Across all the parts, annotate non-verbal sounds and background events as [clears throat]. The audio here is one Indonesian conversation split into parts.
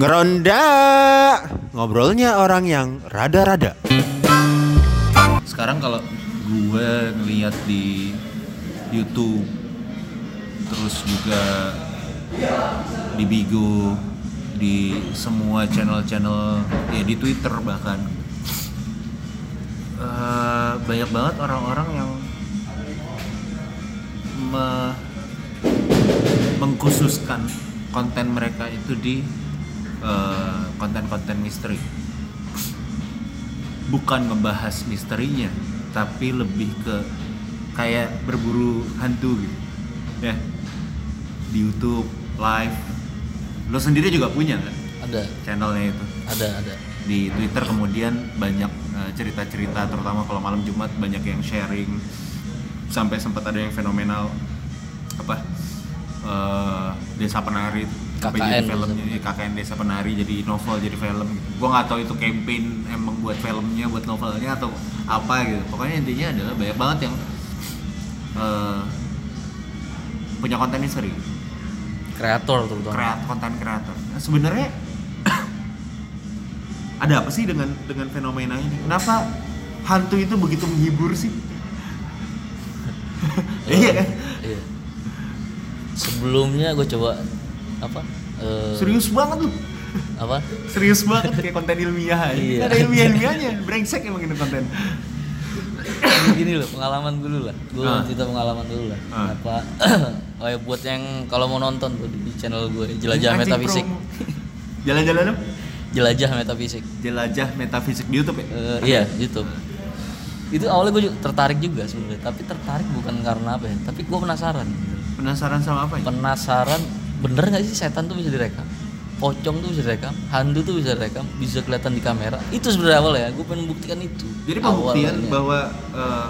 Ngeronda. Ngobrolnya orang yang rada-rada. Sekarang kalau gue ngeliat di YouTube terus juga di Bigo di semua channel-channel ya di Twitter bahkan eh, banyak banget orang-orang yang me- mengkhususkan konten mereka itu di eh, konten-konten misteri. Bukan ngebahas misterinya tapi lebih ke kayak berburu hantu gitu ya. Di YouTube live. Lo sendiri juga punya kan? Ada. Channelnya itu. Ada ada. Di Twitter kemudian banyak eh, cerita-cerita terutama kalau malam Jumat banyak yang sharing. Sampai sempat ada yang fenomenal apa eh, desa penari sampai jadi KKN filmnya ya, KKN desa penari jadi novel jadi film gitu. gua nggak tahu itu campaign emang buat filmnya buat novelnya atau apa gitu. Pokoknya intinya adalah banyak banget yang eh, punya konten misteri kreator terutama. Kreat konten kreator. Nah, sebenarnya [coughs] ada apa sih dengan dengan fenomena ini? Kenapa hantu itu begitu menghibur sih? [laughs] Iya kan? Iya. sebelumnya gue coba apa? Eh, serius banget lu. apa? Serius banget kayak konten ilmiah aja. Iya. Ada ilmiah ilmiahnya brengsek emang ini konten. Ini gini loh pengalaman dulu lah. Gue Ah. cerita pengalaman dulu lah. Ah. apa [clears throat] oh ya buat yang kalau mau nonton tuh di channel gue jelajah Anjing metafisik. jalan-jalan apa? jelajah metafisik. Jelajah metafisik di YouTube ya? Eh, iya YouTube. Itu awalnya gue tertarik juga sebenarnya tapi tertarik bukan karena apa ya tapi gue penasaran. Penasaran sama apa ya? Penasaran bener nggak sih setan tuh bisa direkam? Pocong tuh bisa direkam? Hantu tuh bisa direkam? Bisa kelihatan di kamera? Itu sebenarnya awal ya gue pengen buktikan itu. Jadi pembuktian Awalnya. bahwa eh,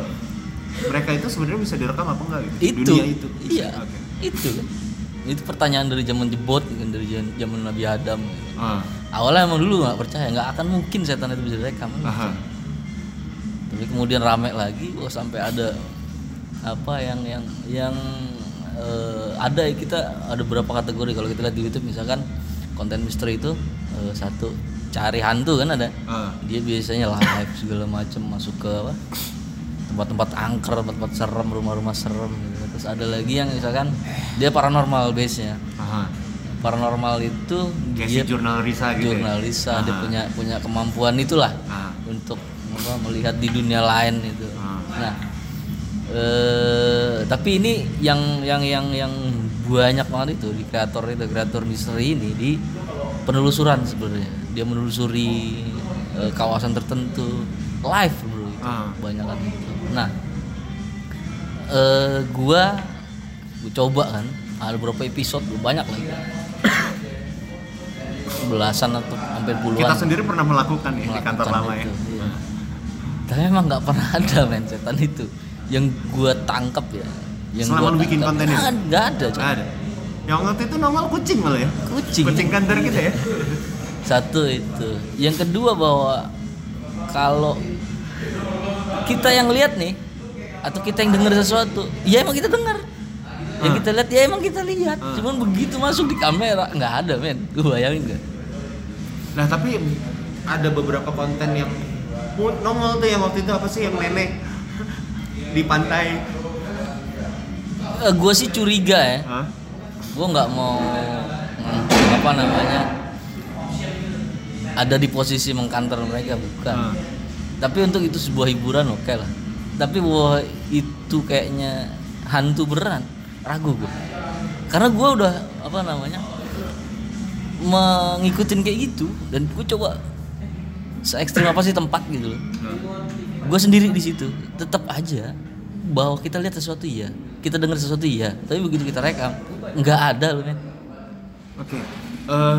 mereka itu sebenarnya bisa direkam apa enggak gitu? Itu. Dunia itu. Iya. Oke. itu. Kan itu pertanyaan dari zaman jebot kan dari zaman Nabi Adam. Gitu. Ah, awalnya emang dulu nggak percaya nggak akan mungkin setan itu bisa direkam. Aha. tapi kemudian rame lagi oh sampai ada apa yang yang yang eh, ada ya kita ada beberapa kategori kalau kita lihat di YouTube misalkan konten misteri itu eh, satu cari hantu kan ada Ah. dia biasanya live segala macam masuk ke apa tempat-tempat angker tempat-tempat serem rumah-rumah serem gitu. terus ada lagi yang misalkan dia paranormal base nya Aha. paranormal itu Kayak dia si jurnal Risa gitu ya? jurnalisa dia Aha. punya punya kemampuan itulah Ah. untuk apa, melihat di dunia lain itu. Ah. Nah, eh, tapi ini yang yang yang yang banyak banget itu di kreator itu kreator misteri ini di penelusuran sebenarnya. Dia menelusuri eh, kawasan tertentu live bro itu Ah. banyak kan itu. Nah, eh, gua gua coba kan ada beberapa episode banyak lagi [coughs] belasan atau hampir puluhan kita sendiri pernah melakukan ya di kantor melakukan lama ya itu, iya. tapi emang nggak pernah ada [laughs] men setan itu yang gua tangkap ya. Yang Selama lu bikin konten itu? nggak- ada Cok. Nggak ada. Yang waktu itu normal kucing malah ya? Kucing. Kucing kantor kita ya? Satu itu. Yang kedua bahwa kalau kita yang lihat nih atau kita yang dengar sesuatu ya emang kita dengar yang Ah. kita lihat ya emang kita lihat. Ah. cuman begitu masuk di kamera nggak ada men. Gue bayangin gak nah tapi ada beberapa konten yang nongol tuh yang waktu itu apa sih yang nenek di pantai? Gue sih curiga ya. Hah? gue nggak mau mm, apa namanya ada di posisi mengkantor mereka bukan. Ah. tapi untuk itu sebuah hiburan oke lah. Tapi bahwa itu kayaknya hantu beneran. Ragu gue karena gue udah apa namanya mengikutin kayak gitu dan gue coba se ekstrim apa sih tempat gitu loh. Gue sendiri di situ tetap aja bahwa kita lihat sesuatu iya. Kita dengar sesuatu iya. Tapi begitu kita rekam nggak ada loh men. Oke, Eh,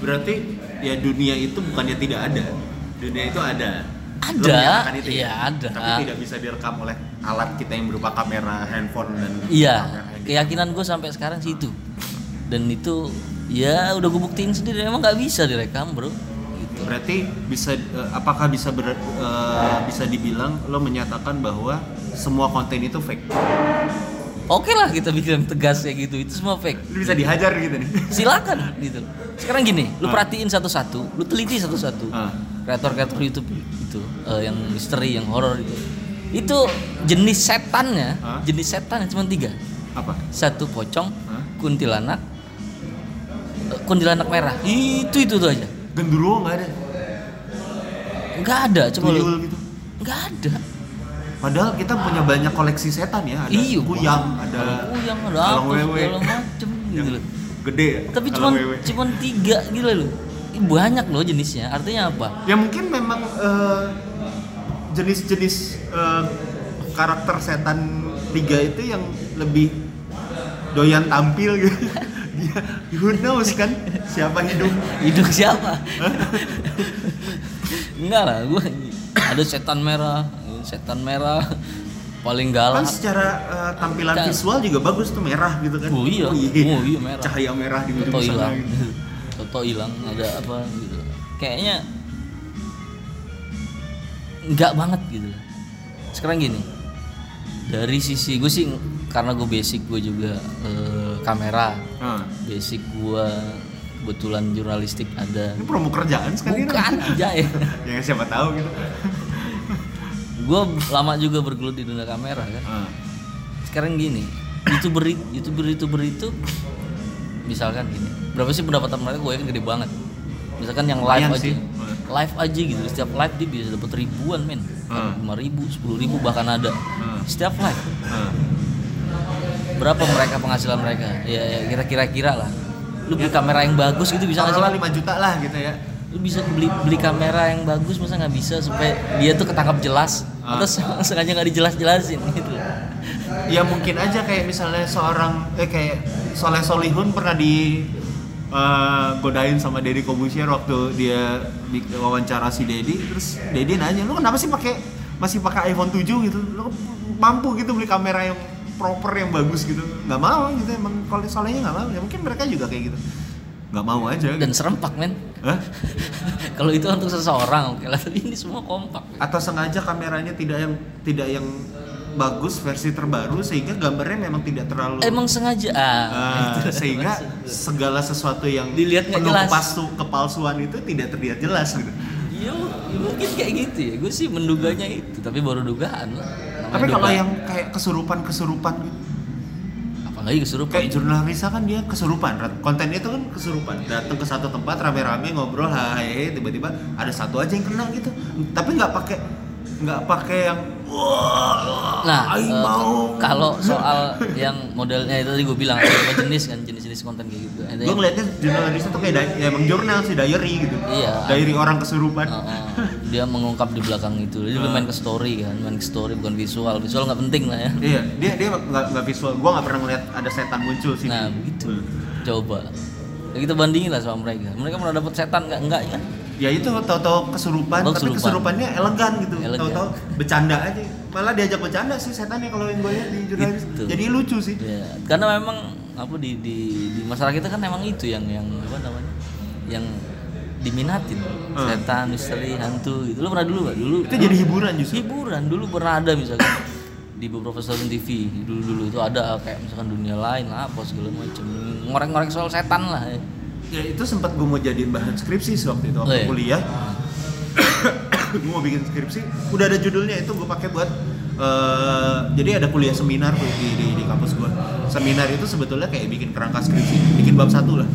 berarti ya dunia itu bukannya tidak ada, dunia itu ada. Ada, itu iya, ya? ada. Tapi tidak bisa direkam oleh alat kita yang berupa kamera, handphone dan iya. kamera gitu. keyakinan gue sampai sekarang sih itu. Dan itu ya udah gue buktiin sendiri. Emang nggak bisa direkam bro. Gitu. Berarti bisa, eh, apakah bisa ber- eh, bisa dibilang lo menyatakan bahwa semua konten itu fake? oke lah kita bikin tegas kayak gitu itu semua fake Lu bisa dihajar gitu nih. [laughs] silakan gitu sekarang gini lu Ah. perhatiin satu-satu lu teliti satu-satu Ah. kreator-kreator YouTube itu eh, yang misteri yang horor itu itu jenis setannya Ah. jenis setannya cuma tiga Apa? satu pocong Hah? kuntilanak eh, kuntilanak merah itu itu tuh aja Gendruwo nggak ada. nggak ada coba lu gitu. nggak ada Padahal kita punya banyak koleksi setan ya. Ada Iya, kuyang, ada kuyang ada apa wewe. segala macem gitu yang loh gede ya. tapi wewe. cuman tiga gitu loh banyak loh jenisnya artinya apa Ya mungkin memang eh, jenis-jenis eh, karakter setan tiga itu yang lebih doyan tampil gitu. [laughs] Dia who knows kan siapa hidup. hidup siapa [laughs] enggak lah gua ada setan merah setan merah paling Kan galak secara eh, tampilan Kan- visual juga bagus tuh merah gitu kan. Oh iya. Oh iya, merah. Cahaya merah di ujung sana. hilang gitu. [laughs] Toto hilang ada apa gitu kayaknya enggak banget gitu sekarang gini dari sisi gue sih karena gue basic gue juga eh, kamera Nah, basic gue kebetulan jurnalistik ada ini promo kerjaan sekali bukan aja ya [laughs] ya siapa tahu gitu. [laughs] gue lama juga bergelut di dunia kamera kan Ah, sekarang gini youtuber youtuber youtuber itu misalkan gini berapa sih pendapatan mereka gue yang gede banget misalkan yang live Lumayan aja sih. live aja gitu setiap live dia bisa dapat ribuan men Hmm. lima ribu sepuluh ribu bahkan ada Hmm. setiap live ah. berapa mereka penghasilan mereka ya, ya kira-kira kira lah lu beli kamera yang bagus gitu bisa nggak sih? 5 juta lah gitu ya. lu bisa beli beli kamera yang bagus masa nggak bisa supaya dia tuh ketangkap jelas Ah. atau [laughs] sengaja nggak dijelas-jelasin gitu. Ya mungkin aja kayak misalnya seorang eh kayak Soleh Solihun pernah di eh, godain sama Deddy Kobusier waktu dia wawancara si Deddy. Terus Deddy nanya lu kenapa sih pakai masih pakai iPhone 7 gitu. Lu mampu gitu beli kamera yang proper yang bagus gitu. Nggak mau gitu. Emang kalau Solehnya nggak mau. Ya mungkin mereka juga kayak gitu nggak mau aja dan gitu. serempak men [laughs] kalau itu untuk seseorang oke lah tapi ini semua kompak atau sengaja kameranya tidak yang tidak yang bagus versi terbaru sehingga gambarnya memang tidak terlalu emang sengaja ah, itu. [laughs] sehingga segala sesuatu yang Dilihat penuh jelas. pasu kepalsuan itu tidak terlihat jelas gitu. Iya, ya mungkin kayak gitu ya. Gue sih menduganya itu, tapi baru dugaan lah. Namanya Tapi kalau dugaan. yang kayak kesurupan-kesurupan gitu, apa lagi kesurupan? kayak jurnal Risa kan dia kesurupan, kontennya itu kan kesurupan. Datang ke satu tempat rame-rame ngobrol, hai tiba-tiba ada satu aja yang kena gitu. Tapi nggak pakai nggak pakai yang Nah, kalau soal yang modelnya itu tadi gue bilang ada jenis kan jenis-jenis konten kayak gitu. Gue ngeliatnya jurnal Risa tuh kayak ya emang jurnal sih diary gitu. Iya. Diary orang kesurupan. eh, eh, dia mengungkap di belakang itu. Dia lebih main ke story kan, main ke story bukan visual. Visual nggak penting lah ya. Iya, dia dia nggak visual. Gua nggak pernah ngeliat ada setan muncul sih. Nah begitu. Coba. Ya, kita bandingin lah sama mereka. Mereka pernah dapat setan nggak? Enggak ya? Ya itu tahu-tahu kesurupan, Oh, tapi kesurupan. kesurupannya elegan gitu. Tahu-tahu bercanda aja. Malah diajak bercanda sih setannya kalau yang gue lihat di jurnalis. Gitu. Jadi lucu sih. Ya, karena memang apa di di di masyarakat kita kan memang itu yang yang apa namanya? Yang diminatin. Hmm. Setan, misteri, hantu gitu. Lu pernah dulu gak? Dulu Itu jadi hiburan justru. hiburan dulu pernah ada misalkan di beberapa stasiun TV dulu dulu itu ada kayak misalkan dunia lain lah apa segala macam ngorek-ngorek soal setan lah ya. Ya itu sempat gue mau jadiin bahan skripsi waktu itu waktu Oh, iya. kuliah. [coughs] gue mau bikin skripsi, udah ada judulnya itu gue pakai buat eh, jadi ada kuliah seminar tuh di, di, di kampus gue. Seminar itu sebetulnya kayak bikin kerangka skripsi, bikin bab satu lah.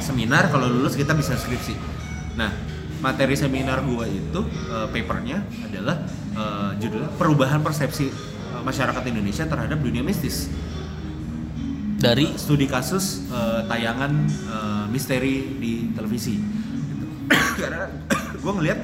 Seminar kalau lulus kita bisa skripsi. Nah materi seminar gue itu eh, papernya adalah eh, judulnya perubahan persepsi masyarakat Indonesia terhadap dunia mistis dari studi kasus eh, tayangan eh, misteri di televisi Gitu. [coughs] karena [coughs] gue ngeliat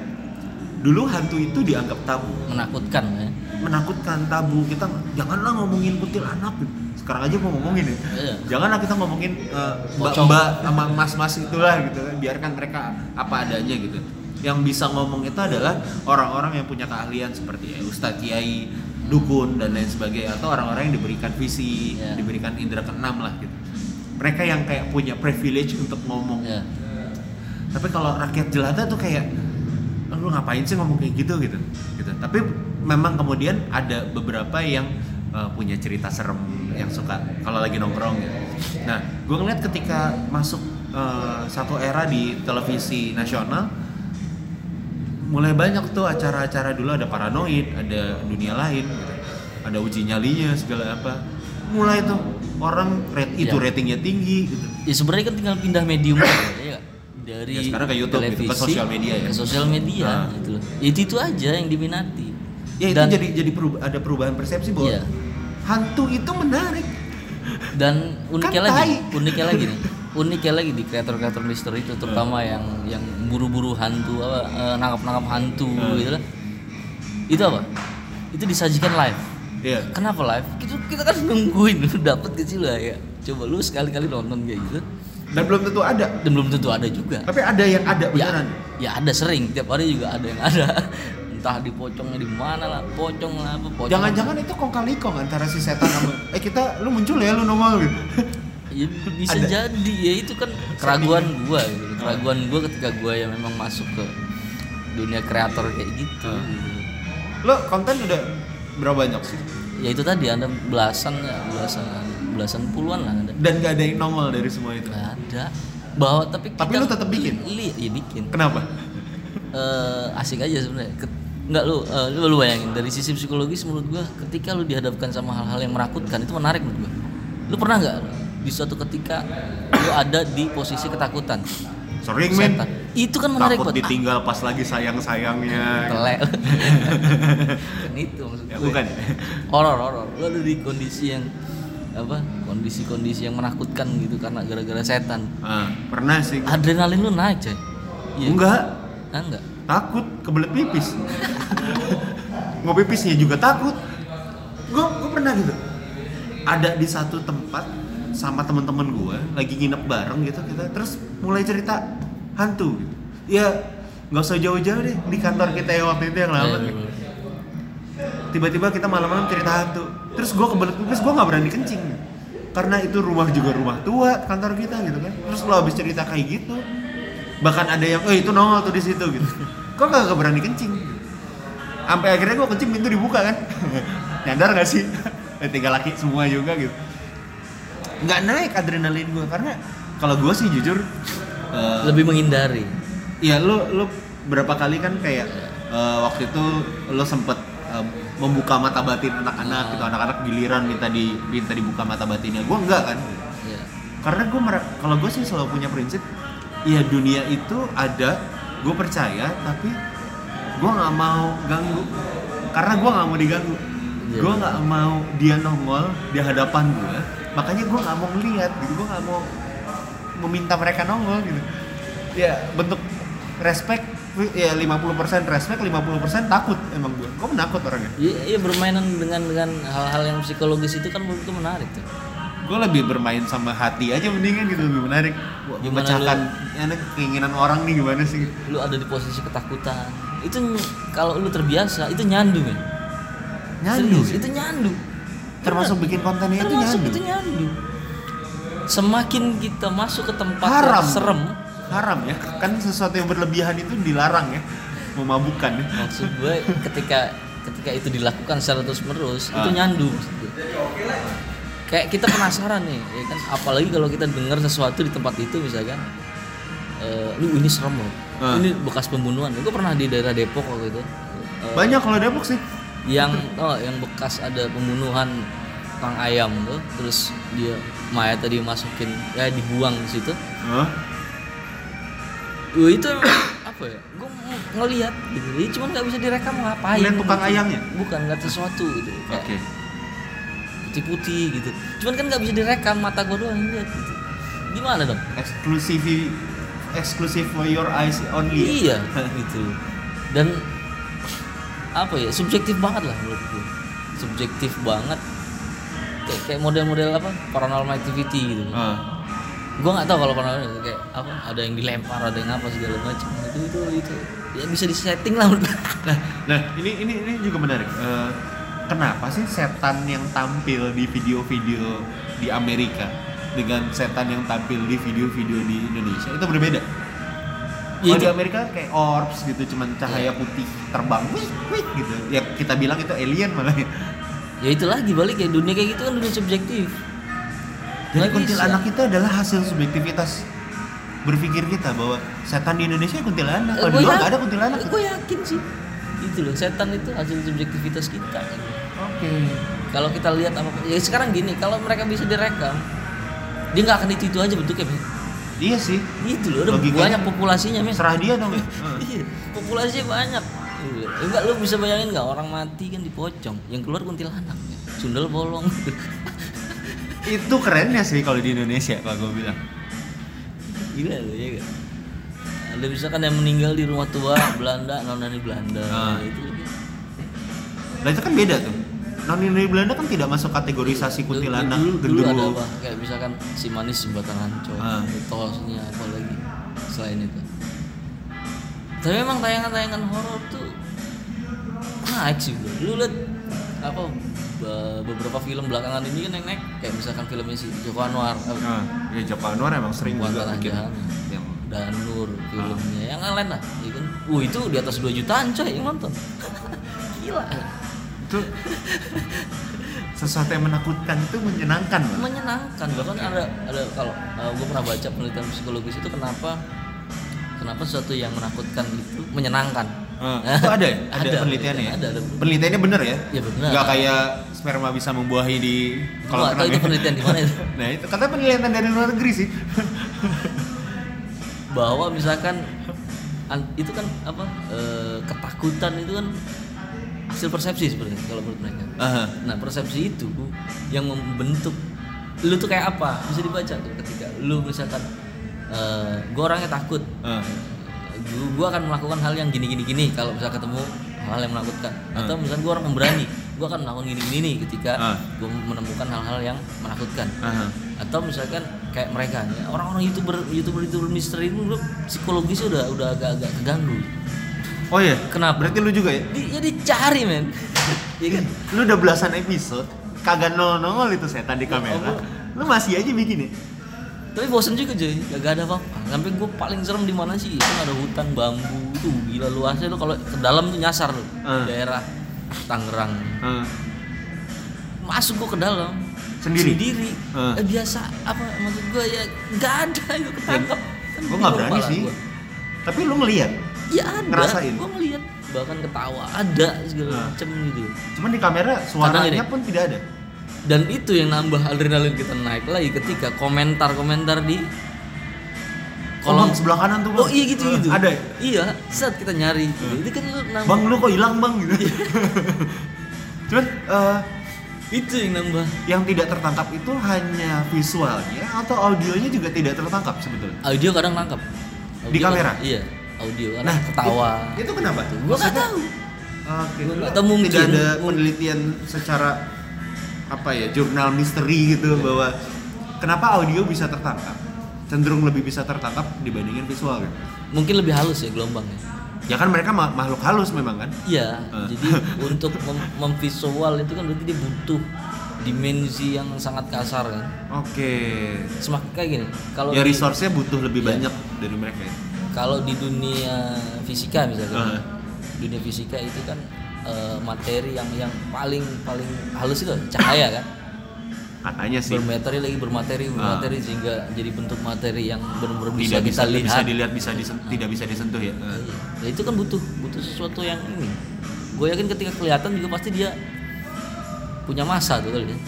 dulu hantu itu dianggap tabu menakutkan ya. menakutkan tabu kita janganlah ngomongin kuntilanak gitu. sekarang aja gue ngomongin ya Iya. janganlah kita ngomongin eh, Pocong. mbak-mbak sama mas-mas itulah gitu kan biarkan mereka apa adanya gitu yang bisa ngomong itu adalah orang-orang yang punya keahlian seperti ya, Ustadz Kiai dukun dan lain sebagainya atau orang-orang yang diberikan visi Iya. diberikan indera keenam lah gitu mereka yang kayak punya privilege untuk ngomong ya. tapi kalau rakyat jelata tuh kayak "Oh, lu ngapain sih ngomong kayak gitu gitu gitu tapi memang kemudian ada beberapa yang uh, punya cerita serem yang suka kalau lagi nongkrong ya. Nah, gue ngeliat ketika masuk uh, satu era di televisi nasional, mulai banyak tuh acara-acara dulu ada paranoid, ada dunia lain, gitu. ada uji nyalinya segala apa. Mulai tuh orang rate itu Ya. ratingnya tinggi gitu. ya sebenarnya kan tinggal pindah medium aja ya nggak? dari Ya, sekarang ke YouTube gitu, ke televisi sosial media ya. ke sosial media Nah. gitu loh Ya, itu itu aja yang diminati Ya itu dan jadi jadi perub- ada perubahan persepsi bahwa Iya. hantu itu menarik. dan uniknya Kan lagi uniknya lagi nih [laughs] uniknya lagi di kreator-kreator misteri itu terutama yang yang buru-buru hantu apa eh, nangkap-nangkap hantu Hmm. gitu lah itu apa? Itu disajikan live. Iya. kenapa live? Kita kita kan nungguin [laughs] lu dapet ke sih lah ya? Coba lu sekali-kali nonton kayak gitu. Dan belum tentu ada. dan belum tentu ada juga. Tapi ada yang ada ya, beneran. ya ada sering. Tiap hari juga ada yang ada. [laughs] Entah di pocongnya di mana lah pocong lah apa pocong Jangan-jangan itu kong kali kong antara si setan sama eh kita lu muncul ya lu nongol gitu. [laughs] ya, bisa Ada. jadi ya itu kan keraguan gua gitu keraguan gua ketika gua yang memang masuk ke dunia kreator kayak gitu, Hmm. Lo konten udah berapa banyak sih? ya itu tadi ada belasan ya belasan belasan puluhan lah ada Dan gak ada yang nongol dari semua itu. Nggak ada bawa tapi Tapi kita- lu tetap bikin? li, iya bikin Kenapa? eh asik aja sebenarnya. Nggak lu, eh, lu lu bayangin dari sisi psikologis menurut gua ketika lu dihadapkan sama hal-hal yang menakutkan itu menarik menurut gua. Lu pernah nggak di suatu ketika lu ada di posisi ketakutan? Sering men. Itu kan menarik Takut buat ditinggal pas lagi sayang-sayangnya. telek. [laughs] kan itu maksud Ya, gue. bukan. Horor, horor. Lu ada di kondisi yang apa? Kondisi-kondisi yang menakutkan gitu karena gara-gara setan. Ah, pernah sih. Adrenalin lu naik, coy. Iya. Enggak, Ah, enggak. takut kebelet pipis. [laughs] Mau pipisnya juga takut. Gue gue pernah gitu. Ada di satu tempat sama teman-teman gue lagi nginep bareng gitu kita terus mulai cerita hantu gitu. Ya nggak usah jauh-jauh deh di kantor kita yang waktu itu yang lama. Iya, Tiba-tiba kita malam-malam cerita hantu. Terus gue kebelet pipis gue nggak berani kencing. Karena itu rumah juga rumah tua kantor kita gitu kan. Terus lo habis cerita kayak gitu, bahkan ada yang, eh itu nongol tuh di situ gitu. Kok gak berani kencing? Sampai akhirnya gue kencing pintu dibuka kan. [laughs] Nyadar gak sih? [laughs] Tiga laki semua juga gitu. Nggak naik adrenalin gue karena kalau gue sih jujur, eh, Lebih menghindari. Iya, lo lo berapa kali kan kayak eh, waktu itu lo sempet eh, membuka mata batin anak-anak Ah. gitu, anak-anak giliran minta di minta dibuka mata batinnya. Gue enggak kan. Iya. Karena gue kalau gue sih selalu punya prinsip, ya dunia itu ada, gue percaya, tapi gue nggak mau ganggu. Karena gue nggak mau diganggu. Iya. Gue nggak mau dia nongol di hadapan gue. Makanya gue nggak mau ngeliat gitu. Gue nggak mau meminta mereka nongol gitu. Ya bentuk respect ya 50% respect 50% takut emang gue gue menakut orangnya Iya, iya bermainan dengan dengan hal-hal yang psikologis itu kan menurutku menarik tuh. gue lebih bermain sama hati aja mendingan gitu lebih menarik Gimana memecahkan ya, nih, keinginan orang nih gimana sih Lu ada di posisi ketakutan. Itu kalau lu terbiasa itu nyandu men. Nyandu Serius, itu nyandu. termasuk bikin kontennya itu nyandu itu nyandu. Semakin kita masuk ke tempat Haram. yang serem, haram ya kan sesuatu yang berlebihan itu dilarang ya memabukkan ya maksud gue ketika ketika itu dilakukan secara terus menerus itu Ah. nyandu maksud gue. kayak kita penasaran nih ya kan apalagi kalau kita dengar sesuatu di tempat itu misalkan eh, lu ini serem loh Ah. ini bekas pembunuhan gue pernah di daerah Depok waktu itu Eh, banyak kalau Depok sih yang oh yang bekas ada pembunuhan kang ayam tuh terus dia mayat tadi masukin ya dibuang di situ? Wah, itu [coughs] apa ya? Gue ngelihat gitu. Dia cuman nggak bisa direkam ngapain Ngeliat tukang gitu. ayamnya? bukan nggak sesuatu gitu. Oke. putih-putih gitu. Cuman kan nggak bisa direkam mata gue doang lihat gitu. Gimana dong? Eksklusif eksklusif for your eyes only. Iya [laughs] gitu dan apa ya subjektif banget lah menurut gue subjektif banget kayak kayak model-model apa paranormal activity gitu Ah. gue nggak tahu kalau paranormal kayak apa ada yang dilempar ada yang apa segala macam itu itu itu ya bisa disetting lah menurut gue. Nah, nah ini ini ini juga menarik. Eh, kenapa sih setan yang tampil di video-video di Amerika dengan setan yang tampil di video-video di Indonesia itu berbeda? Ya, Kalau di Amerika kayak orbs gitu, cuman cahaya putih terbang, wih, wih, gitu. Ya kita bilang itu alien malah ya. ya itu lagi balik ya dunia kayak gitu kan dunia subjektif Jadi kuntilanak itu adalah hasil subjektivitas berpikir kita bahwa setan di Indonesia kuntilanak. Kalau di luar nggak ada kuntilanak. gue yakin sih itu loh setan itu hasil subjektivitas kita Oke. kalau kita lihat apa ya sekarang gini kalau mereka bisa direkam dia nggak akan itu itu aja bentuknya Iya sih. itu loh Logikanya banyak populasinya men Serah dia dong. ya. [laughs] Heeh. iya populasinya banyak Iya. enggak lu bisa bayangin nggak orang mati kan di pocong yang keluar kuntilanak ya. sundel bolong [laughs] itu kerennya sih kalau di Indonesia kalau gue bilang. gila loh ya gak? ada misalkan yang meninggal di rumah tua Belanda nonani Belanda Ah. itu Nah itu kan beda tuh. Noni dari Belanda kan tidak masuk kategorisasi kuntilanak, dulu, dulu ada apa kayak misalkan si manis jembatan ancol Ah. mitosnya apa lagi selain itu. Tapi memang tayangan-tayangan horor tuh naik sih bro. Lu liat apa be- beberapa film belakangan ini kan yang naik kayak misalkan filmnya si Joko Anwar. Nah, ya Joko Anwar emang sering juga bikin Jahanam. yang Danur filmnya. Yang lain lah ya kan? Uh itu di atas 2 jutaan coy yang nonton. [laughs] Gila itu sesuatu yang menakutkan itu menyenangkan menyenangkan bahkan ada ada kalau gue pernah baca penelitian psikologis itu kenapa kenapa sesuatu yang menakutkan itu menyenangkan Ah, [laughs] itu ada ya? Ada, Ada, penelitiannya ya? ada, ada. Penelitiannya bener ya? Ya, bener. Nggak kayak sperma bisa membuahi di nggak tahu itu penelitian di mana itu. [laughs] nah itu katanya penelitian dari luar negeri sih. bahwa misalkan an- itu kan apa eh, ketakutan itu kan hasil persepsi sebenarnya kalau menurut mereka Aha. nah persepsi itu yang membentuk lu tuh kayak apa bisa dibaca tuh ketika lu misalkan eh gue orangnya takut Ah. gue gua akan melakukan hal yang gini gini gini kalau misal ketemu hal yang menakutkan atau misalnya gue orang pemberani gue akan melakukan gini gini nih ketika Ah. gue menemukan hal-hal yang menakutkan Aha. atau misalkan kayak mereka ya, orang-orang youtuber youtuber youtuber misteri itu psikologisnya udah udah agak-agak keganggu Oh iya. Kenapa? Berarti lu juga ya? di, ya dicari men ya kan Lu udah belasan episode kagak nongol itu setan di kamera. Oh, Lu masih aja bikin ya? tapi bosen juga cuy gak ada apa-apa sampai gue paling serem di mana sih itu ada hutan bambu tuh gila luasnya tuh kalau ke dalam tuh nyasar tuh Ah. daerah Tangerang Ah. masuk gue ke dalam Sendiri? sendiri Ah. Eh, biasa apa maksud gue ya nggak ada itu ketangkap Kan Gua nggak berani sih. gua. Tapi lu ngeliat. Ya ada Ngerasain? gue ngeliat bahkan ketawa ada segala Ah. macem gitu Cuman di kamera suaranya gini. pun tidak ada. dan itu yang nambah adrenalin kita naik lagi ketika komentar-komentar di Kolom sebelah kanan tuh, Bang. oh iya gitu Eh, gitu ada ya? iya saat kita nyari itu kan lu nambah Bang lu kok hilang bang gitu. [laughs] Cuman eh, itu yang nambah yang tidak tertangkap itu hanya visualnya atau audionya juga tidak tertangkap sebetulnya. audio kadang nangkap Di kamera? kadang- iya audio Nah, ketawa Itu, itu kenapa? nggak tahu Oke. Gua nggak tahu mungkin. tidak ada penelitian secara apa ya jurnal misteri gitu bahwa kenapa audio bisa tertangkap cenderung lebih bisa tertangkap dibandingin visual kan? mungkin lebih halus ya gelombangnya Ya kan mereka ma- makhluk halus memang kan? Iya, Ah. jadi [laughs] untuk mem- memvisual itu kan berarti dia butuh dimensi yang sangat kasar kan. Oke. Semakin kayak gini, kalau Ya resource-nya butuh lebih Iya. banyak dari mereka ya. Kalau di dunia fisika misalkan, Ah. dunia fisika itu kan eh, materi yang yang paling paling halus itu cahaya kan. Katanya sih. Bermateri lagi bermateri Ah. bermateri sehingga jadi bentuk materi yang benar-benar bisa bisa, kita lihat. bisa dilihat bisa disen- tidak bisa disentuh ya. Iya. Ya itu kan butuh butuh sesuatu yang ini. Gue yakin ketika kelihatan juga pasti dia punya masa tuh kali ya.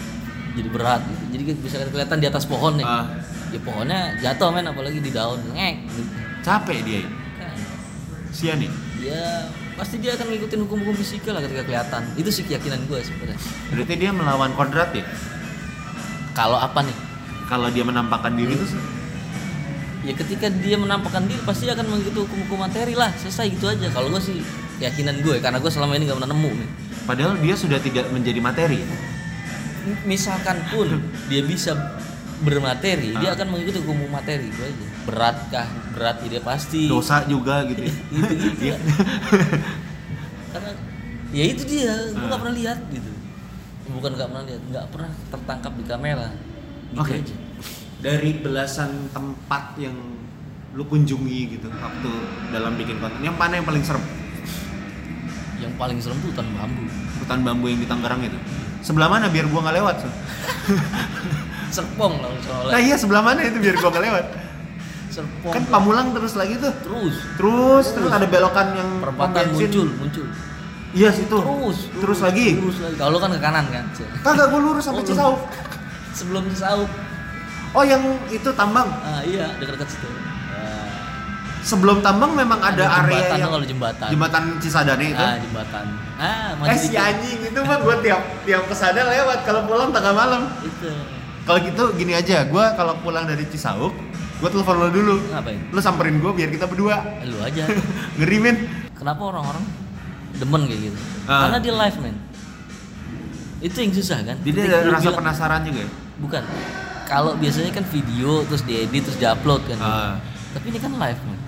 Jadi berat gitu. Jadi bisa kelihatan di atas pohon nih. Ah. Ya pohonnya jatuh men apalagi di daun ngek gitu. Capek dia. ya. Kan. Sian nih. Ya pasti dia akan ngikutin hukum-hukum fisika lah ketika kelihatan. Itu sih keyakinan gue sebenarnya. Berarti dia melawan kodrat ya. Kalau apa nih? Kalau dia menampakkan diri itu Ya ketika dia menampakkan diri pasti akan mengikuti hukum-hukum materi lah. Selesai gitu aja. Kalau gue sih keyakinan gue karena gue selama ini gak pernah nemu nih. padahal dia sudah tidak menjadi materi. ya. misalkan pun dia bisa bermateri, dia Ah. akan mengikuti hukum materi itu aja. Berat ya dia pasti. Dosa juga gitu. ya. [laughs] Gitu. Iya. Karena ya itu dia, gue Ah. nggak pernah lihat gitu. Bukan nggak pernah lihat, nggak pernah tertangkap di kamera. Gitu Oke. aja. Dari belasan tempat yang lu kunjungi gitu waktu dalam bikin konten, yang mana yang paling serem? Yang paling serem tuh hutan bambu. Hutan bambu yang di Tangerang itu. sebelah mana biar gua nggak lewat so. [laughs] serpong oleh nah iya sebelah mana itu biar gua nggak lewat serpong. Kan Pamulang terus lagi tuh. Terus. Terus terus ada belokan yang perempatan muncul muncul. Iya situ. Terus terus lagi. terus lagi. Kalau kan ke kanan kan kagak gua lurus sampai Oh, Cisauk [laughs] sebelum Cisauk oh yang itu tambang? Ah iya dekat-dekat situ. Ah, sebelum tambang memang ada, area jembatan yang kalau jembatan. jembatan Cisadane itu. Ah jembatan. Ah eh si anjing itu mah gua tiap tiap ke sana lewat kalau pulang tengah malam. Itu. Kalau gitu gini aja gua kalau pulang dari Cisauk gua telepon lo dulu. Ngapain? Lu samperin gua biar kita berdua. Lu aja. [laughs] Ngeri men. Kenapa orang-orang demen kayak gitu? Ah. karena dia live men. Itu yang susah kan? Jadi Ketika ada rasa bilang- penasaran juga ya? Bukan. Kalau biasanya kan video terus diedit terus diupload kan? Ah. tapi ini kan live men.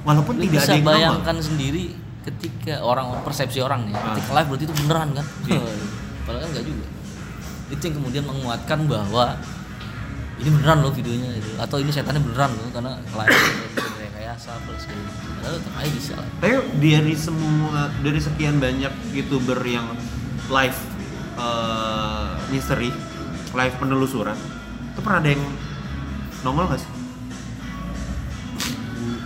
Walaupun lu tidak bisa ada yang bayangkan sendiri ketika orang persepsi orang nih Ah. ketika live berarti itu beneran kan? Iya. [laughs] padahal kan enggak juga. Itu yang kemudian menguatkan bahwa ini beneran loh videonya itu atau ini setannya beneran loh karena live kayak kayak asal plus gitu padahal tetap aja bisa lah Tapi dari semua dari sekian banyak youtuber yang live eh, misteri, live penelusuran, itu pernah ada yang nongol gak sih?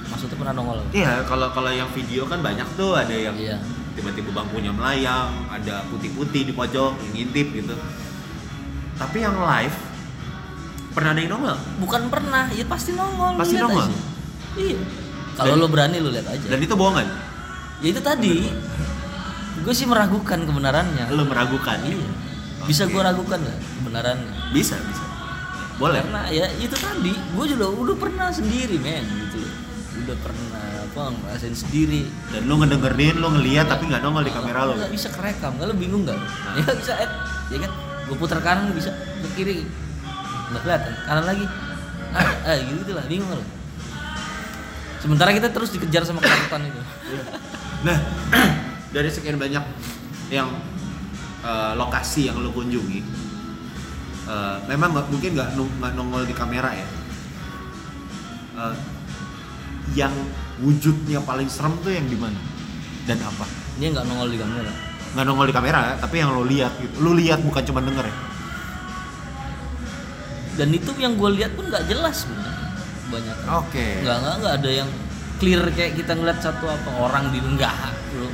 maksudnya pernah nongol Iya, kalau kalau yang video kan banyak tuh ada yang Iya. tiba-tiba bangkunya melayang, ada putih-putih di pojok yang ngintip gitu. Tapi yang live pernah ada yang nongol bukan pernah ya pasti nongol Pasti nongol? aja. iya kalau lo berani lu lihat aja dan itu bohongan. ya itu tadi gue sih meragukan kebenarannya Lu meragukan. iya bisa Oke. gue ragukan nggak kebenarannya Bisa, bisa. Boleh. karena ya itu tadi gue juga udah pernah sendiri men gitu udah pernah apa ngerasain sendiri Dan lu ngedengerin, lu ngeliat tapi nggak nongol di kamera lu. nggak bisa kerekam nggak lo bingung nggak Nah. ya bisa eh ya kan gue putar kanan bisa ke kiri nggak kelihatan kanan lagi ah, ah gitu, lah bingung lo sementara kita terus dikejar sama ketakutan itu Nah, [clears throat] dari sekian banyak yang eh, lokasi yang lo kunjungi, eh, memang nggak mungkin nggak nongol di kamera ya. Eh, yang wujudnya paling serem tuh yang di mana dan apa? dia nggak nongol di kamera Nggak nongol di kamera, tapi yang lo lihat gitu. Lo lihat bukan cuma denger ya. Dan itu yang gue lihat pun nggak jelas sebenarnya banyak Oke. nggak nggak nggak ada yang clear kayak kita ngeliat satu apa orang di enggak bro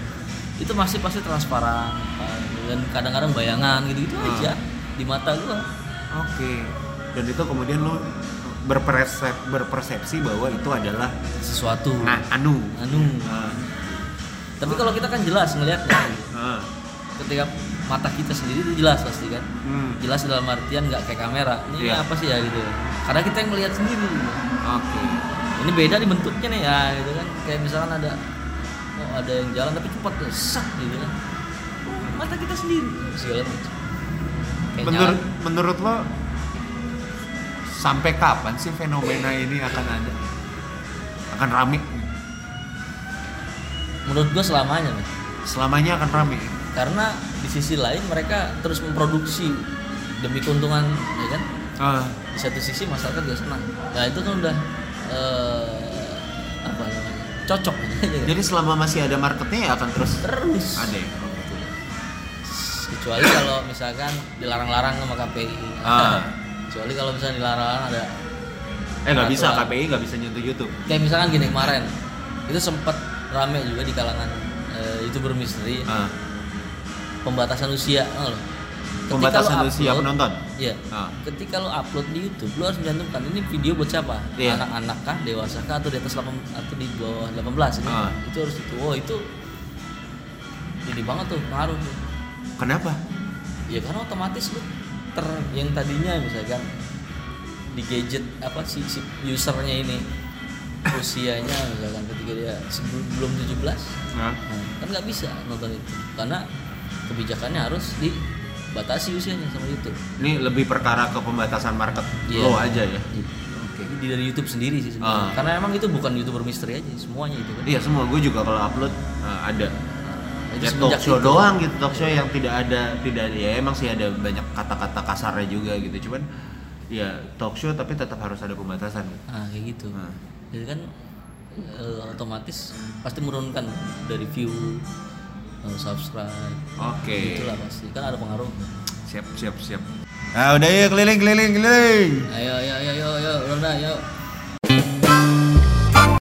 itu masih pasti transparan dan kadang-kadang bayangan gitu gitu Hmm. aja di mata gua Oke. Dan itu kemudian lo berpersep, berpersepsi bahwa itu adalah sesuatu nah anu. anu Ah, tapi kalau kita kan jelas ngelihatnya ah. ketika mata kita sendiri itu jelas pasti kan Hmm. jelas dalam artian nggak kayak kamera ini Iya. apa sih ya gitu karena kita yang melihat sendiri gitu. Oke. ini beda di bentuknya nih ya gitu kan kayak misalkan ada oh ada yang jalan tapi cepat sak gitu kan mata kita sendiri segala macam Menurut nyala. menurut lo sampai kapan sih fenomena ini akan ada? Akan rame? menurut gua selamanya nih Selamanya akan rame. Karena di sisi lain mereka terus memproduksi demi keuntungan ya kan Ah, di satu sisi masyarakat gak senang nah itu kan udah eh, apa namanya cocok [laughs] jadi selama masih ada marketnya ya akan terus terus ada. ya? Kecuali kalau misalkan dilarang-larang sama KPI Ah. [laughs] kecuali kalau misalnya dilarang ada Eh nggak bisa. KPI nggak bisa nyentuh YouTube. kayak misalkan gini kemarin itu sempat rame juga di kalangan eh, youtuber misteri Ah, pembatasan usia tau nggak lo? Ketika pembatasan lo usia upload- penonton. Iya. Ah. Ketika lo upload di YouTube, lo harus mencantumkan ini video buat siapa? Iya. Anak-anak kah, dewasa kah, atau di atas 8 atau di bawah 18 ini? Ah. Itu harus itu. Oh, itu jadi banget tuh pengaruh tuh. Kenapa? Ya karena otomatis lo ter yang tadinya misalkan di gadget apa sih si usernya ini [coughs] usianya misalkan ketika dia sebelum belum 17 Nah, Nah, kan nggak bisa nonton itu karena kebijakannya harus dibatasi usianya sama YouTube. ini lebih perkara ke pembatasan market Iya. lo aja ya. Oke. Di dari YouTube sendiri sih sebenarnya. Ah. Karena emang itu bukan youtuber misteri aja, semuanya itu kan. Iya semua gue juga kalau upload ah, ada. Ya semenjak talk show itu. doang gitu, talk show yang tidak ada tidak ada ya emang sih ada banyak kata-kata kasarnya juga gitu. Cuman ya talk show tapi tetap harus ada pembatasan. Nah, kayak gitu. Nah. Jadi kan eh, otomatis pasti menurunkan dari view, subscribe, Oke. itulah pasti kan ada pengaruh. siap siap siap nah udah ya keliling keliling keliling Ayo ayo ayo ayo ayo Ronda ayo.